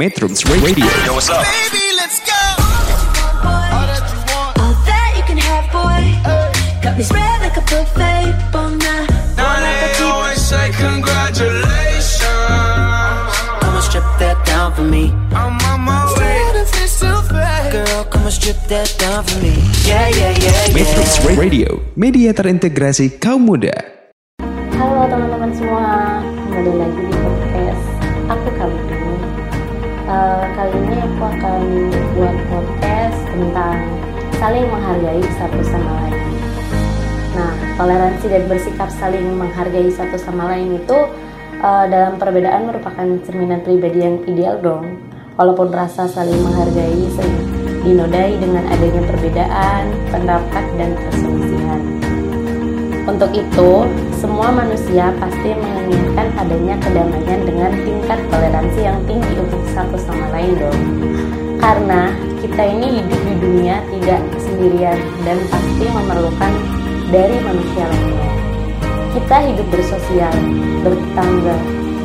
Metrums Radio. Yo, what's up? Baby, let's go. All that you can have, boy. Got me spread like a buffet. Now they always say congratulations. Come and strip that down for me. I'm on my way. Girl, come and strip that down for me. Yeah, yeah, yeah, Metrums. Radio, media terintegrasi kaum muda. Halo teman-teman semua, kembali lagi di podcast aku kali ini. Eh, kali ini aku akan buat podcast tentang saling menghargai satu sama lain. Nah, toleransi dan bersikap saling menghargai satu sama lain itu eh, dalam perbedaan merupakan cerminan pribadi yang ideal dong. Walaupun rasa saling menghargai sering dinodai dengan adanya perbedaan, pendapat, dan perselisihan. Untuk itu, semua manusia pasti menginginkan adanya kedamaian dengan tingkat toleransi yang tinggi untuk satu sama lain dong. Karena kita ini hidup di dunia tidak sendirian dan pasti memerlukan dari manusia lainnya. Kita hidup bersosial, bertetangga,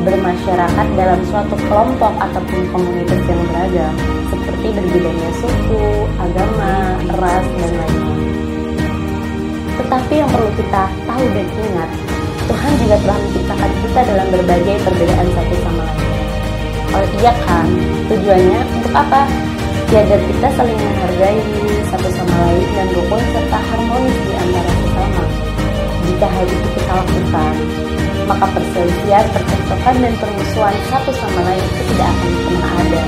bermasyarakat dalam suatu kelompok ataupun komunitas yang beragam, seperti berbedanya suku, agama, ras, dan lainnya. Tetapi yang perlu kita tahu dan ingat, Tuhan juga telah menciptakan kita dalam berbagai perbedaan satu sama lain. Oh iya kan, tujuannya untuk apa? Ya agar kita saling menghargai satu sama lain dan rukun serta harmonis di antara sesama. Jika hal itu kita lakukan, maka perselisihan, percekcokan, dan permusuhan satu sama lain itu tidak akan pernah ada.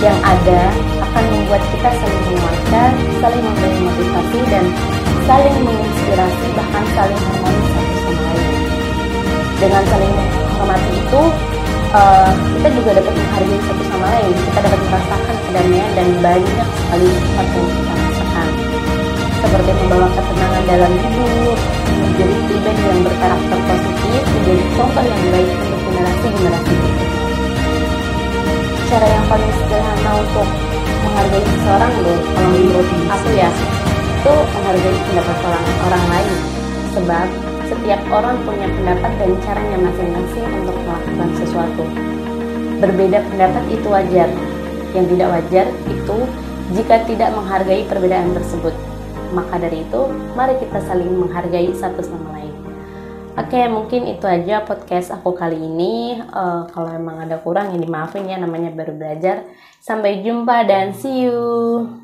Yang ada akan membuat kita saling menguatkan, saling memberi motivasi, dan saling menginspirasi, bahkan saling harmonis satu sama lain. Dengan saling menghormati itu, eh, kita juga dapat menghargai satu sama lain. Kita dapat merasakan kedamaian dan banyak sekali nikmat yang kita rasakan. Seperti membawa ketenangan dalam hidup, menjadi pribadi yang berkarakter positif, menjadi contoh yang baik untuk generasi-generasi berikutnya. Cara yang paling sederhana untuk menghargai seseorang loh, kalau menurut aku ya, itu menghargai pendapat orang orang lain. Sebab setiap orang punya pendapat dan caranya masing-masing untuk melakukan sesuatu. Berbeda pendapat itu wajar. Yang tidak wajar itu jika tidak menghargai perbedaan tersebut. Maka dari itu, mari kita saling menghargai satu sama lain. Oke, mungkin itu aja podcast aku kali ini. Eh, kalau emang ada kurang, ya dimaafin ya, namanya baru belajar. Sampai jumpa dan see you.